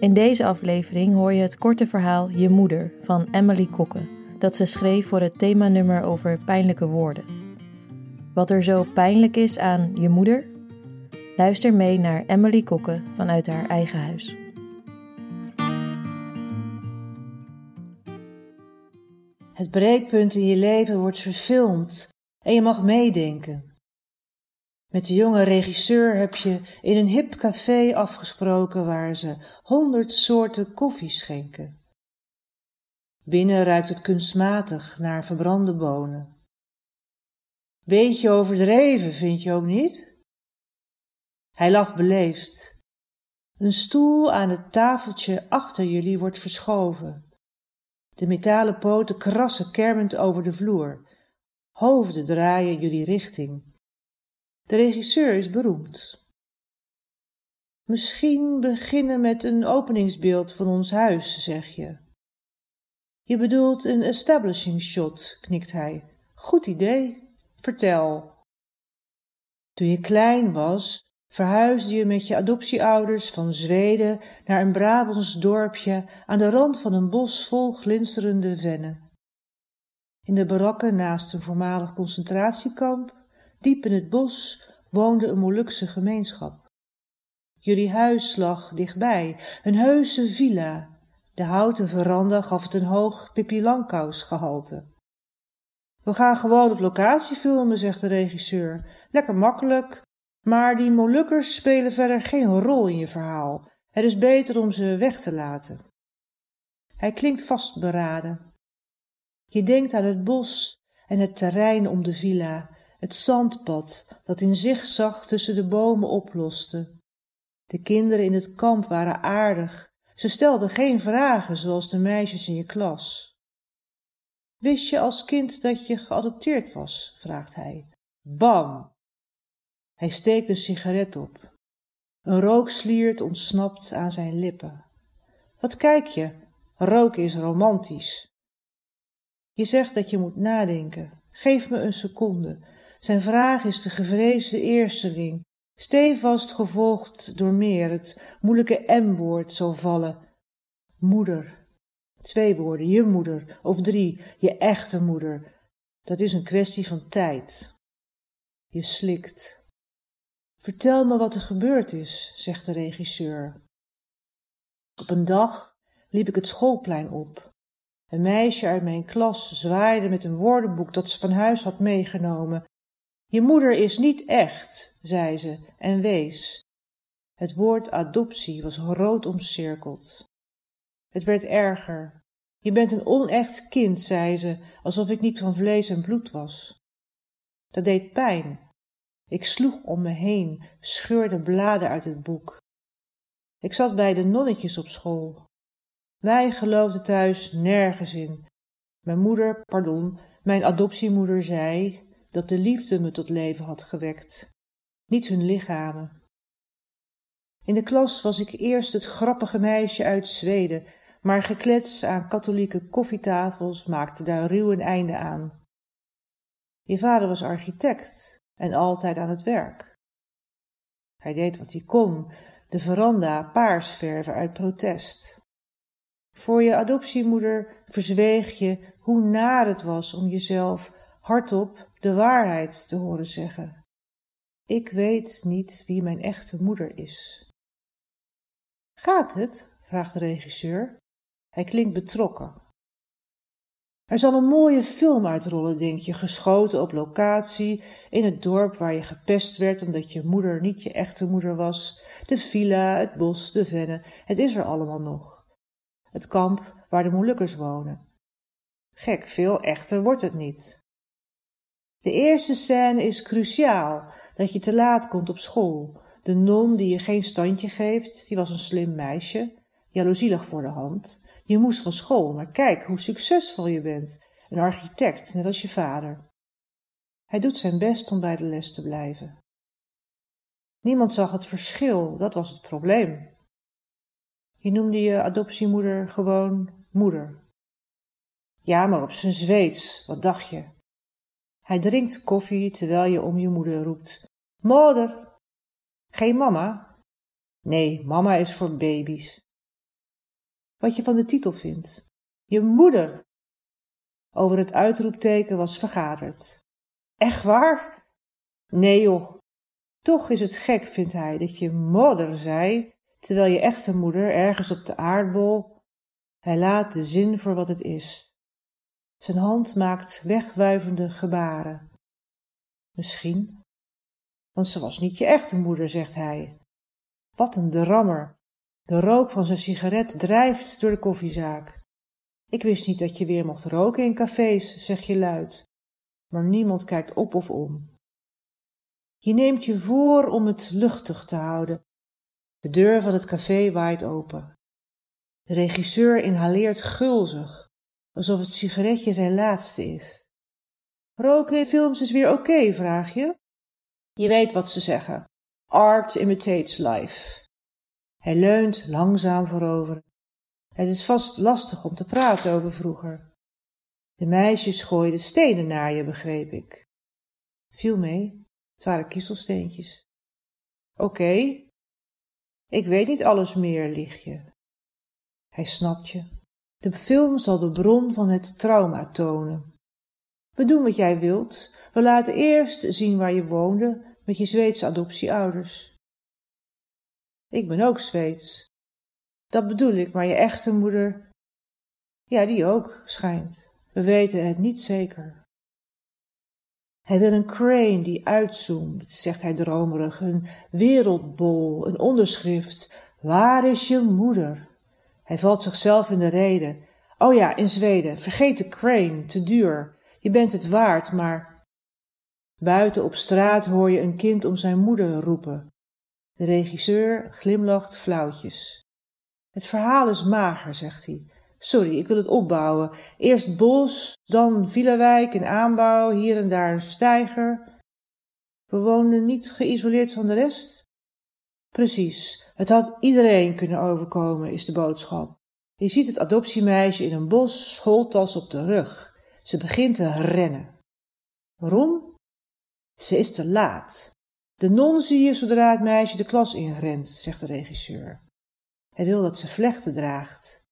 In deze aflevering hoor je het korte verhaal Je Moeder van Emily Kokke, dat ze schreef voor het themanummer over pijnlijke woorden. Wat er zo pijnlijk is aan Je Moeder? Luister mee naar Emily Kokke vanuit haar eigen huis. Het breekpunt in je leven wordt verfilmd en je mag meedenken. Met de jonge regisseur heb je in een hip café afgesproken waar ze honderd soorten koffie schenken. Binnen ruikt het kunstmatig naar verbrande bonen. Beetje overdreven, vind je ook niet? Hij lacht beleefd. Een stoel aan het tafeltje achter jullie wordt verschoven. De metalen poten krassen kermend over de vloer. Hoofden draaien jullie richting. De regisseur is beroemd. Misschien beginnen met een openingsbeeld van ons huis, zeg je. Je bedoelt een establishing shot, knikt hij. Goed idee. Vertel. Toen je klein was, verhuisde je met je adoptieouders van Zweden naar een Brabants dorpje aan de rand van een bos vol glinsterende vennen. In de barakken naast een voormalig concentratiekamp Diep in het bos woonde een Molukse gemeenschap. Jullie huis lag dichtbij, een heuse villa. De houten veranda gaf het een hoog Pippi gehalte. We gaan gewoon op locatie filmen, zegt de regisseur. Lekker makkelijk, maar die Molukkers spelen verder geen rol in je verhaal. Het is beter om ze weg te laten. Hij klinkt vastberaden. Je denkt aan het bos en het terrein om de villa, het zandpad dat in zigzag tussen de bomen oploste. De kinderen in het kamp waren aardig. Ze stelden geen vragen zoals de meisjes in je klas. Wist je als kind dat je geadopteerd was? vraagt hij. Bam! Hij steekt een sigaret op. Een rooksliert ontsnapt aan zijn lippen. Wat kijk je? Roken is romantisch. Je zegt dat je moet nadenken. Geef me een seconde. Zijn vraag is de gevreesde eersteling, stevast gevolgd door meer, het moeilijke M-woord zal vallen. Moeder. Twee woorden, je moeder, of drie, je echte moeder. Dat is een kwestie van tijd. Je slikt. Vertel me wat er gebeurd is, zegt de regisseur. Op een dag liep ik het schoolplein op. Een meisje uit mijn klas zwaaide met een woordenboek dat ze van huis had meegenomen je moeder is niet echt, zei ze en wees. Het woord adoptie was rood omcirkeld. Het werd erger. Je bent een onecht kind, zei ze, alsof ik niet van vlees en bloed was. Dat deed pijn. Ik sloeg om me heen, scheurde bladen uit het boek. Ik zat bij de nonnetjes op school. Wij geloofden thuis nergens in. Mijn moeder, pardon, mijn adoptiemoeder zei, dat de liefde me tot leven had gewekt, niet hun lichamen. In de klas was ik eerst het grappige meisje uit Zweden, maar geklets aan katholieke koffietafels maakte daar ruw een einde aan. Je vader was architect en altijd aan het werk. Hij deed wat hij kon, de veranda paars verven uit protest. Voor je adoptiemoeder verzweeg je hoe naar het was om jezelf hardop de waarheid te horen zeggen. Ik weet niet wie mijn echte moeder is. Gaat het? vraagt de regisseur. Hij klinkt betrokken. Er zal een mooie film uitrollen, denk je, geschoten op locatie, in het dorp waar je gepest werd omdat je moeder niet je echte moeder was, de villa, het bos, de vennen, het is er allemaal nog. Het kamp waar de Molukkers wonen. Gek, veel echter wordt het niet. De eerste scène is cruciaal, dat je te laat komt op school. De non die je geen standje geeft, die was een slim meisje. Jaloezie lag voor de hand. Je moest van school, maar kijk hoe succesvol je bent. Een architect, net als je vader. Hij doet zijn best om bij de les te blijven. Niemand zag het verschil, dat was het probleem. Je noemde je adoptiemoeder gewoon moeder. Ja, maar op zijn Zweeds, wat dacht je? Hij drinkt koffie terwijl je om je moeder roept. Moeder! Geen mama? Nee, mama is voor baby's. Wat je van de titel vindt. Je moeder! Over het uitroepteken was vergaderd. Echt waar? Nee joh. Toch is het gek, vindt hij, dat je moeder zei, terwijl je echte moeder ergens op de aardbol. Hij laat de zin voor wat het is. Zijn hand maakt wegwuivende gebaren. Misschien. Want ze was niet je echte moeder, zegt hij. Wat een drammer. De rook van zijn sigaret drijft door de koffiezaak. Ik wist niet dat je weer mocht roken in cafés, zeg je luid. Maar niemand kijkt op of om. Je neemt je voor om het luchtig te houden. De deur van het café waait open. De regisseur inhaleert gulzig alsof het sigaretje zijn laatste is. Roken in films is weer oké, vraag je? Je weet wat ze zeggen. Art imitates life. Hij leunt langzaam voorover. Het is vast lastig om te praten over vroeger. De meisjes gooiden stenen naar je, begreep ik. Viel mee, het waren kiezelsteentjes. Oké. Ik weet niet alles meer, lieg Hij snapt je. De film zal de bron van het trauma tonen. We doen wat jij wilt. We laten eerst zien waar je woonde met je Zweedse adoptieouders. Ik ben ook Zweeds. Dat bedoel ik, maar je echte moeder. Ja, die ook, schijnt. We weten het niet zeker. Hij wil een crane die uitzoomt, zegt hij dromerig, een wereldbol, een onderschrift. Waar is je moeder? Hij valt zichzelf in de reden. Oh ja, in Zweden. Vergeet de crane, te duur. Je bent het waard, maar... Buiten op straat hoor je een kind om zijn moeder roepen. De regisseur glimlacht flauwtjes. Het verhaal is mager, zegt hij. Sorry, ik wil het opbouwen. Eerst bos, dan Villawijk en aanbouw, hier en daar een steiger. We woonden niet geïsoleerd van de rest. Precies, het had iedereen kunnen overkomen, is de boodschap. Je ziet het adoptiemeisje in een bos, schooltas op de rug. Ze begint te rennen. Waarom? Ze is te laat. De non zie je zodra het meisje de klas inrent, zegt de regisseur. Hij wil dat ze vlechten draagt.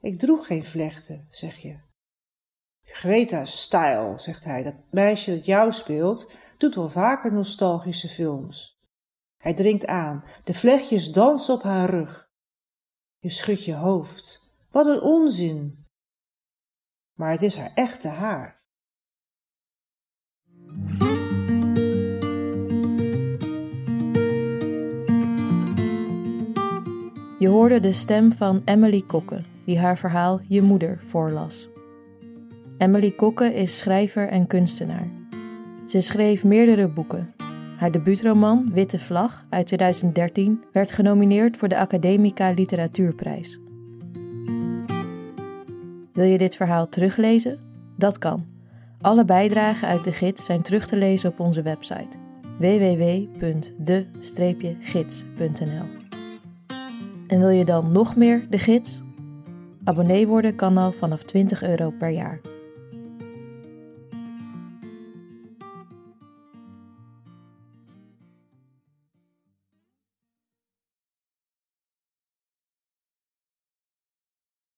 Ik droeg geen vlechten, zeg je. Greta Style, zegt hij, dat meisje dat jou speelt, doet wel vaker nostalgische films. Hij dringt aan, de vlechtjes dansen op haar rug. Je schudt je hoofd. Wat een onzin. Maar het is haar echte haar. Je hoorde de stem van Emily Kokke, die haar verhaal Je Moeder voorlas. Emily Kokke is schrijver en kunstenaar. Ze schreef meerdere boeken. Haar debuutroman Witte Vlag uit 2013 werd genomineerd voor de Academica Literatuurprijs. Wil je dit verhaal teruglezen? Dat kan. Alle bijdragen uit de gids zijn terug te lezen op onze website www.de-gids.nl. En wil je dan nog meer de gids? Abonnee worden kan al vanaf 20 euro per jaar.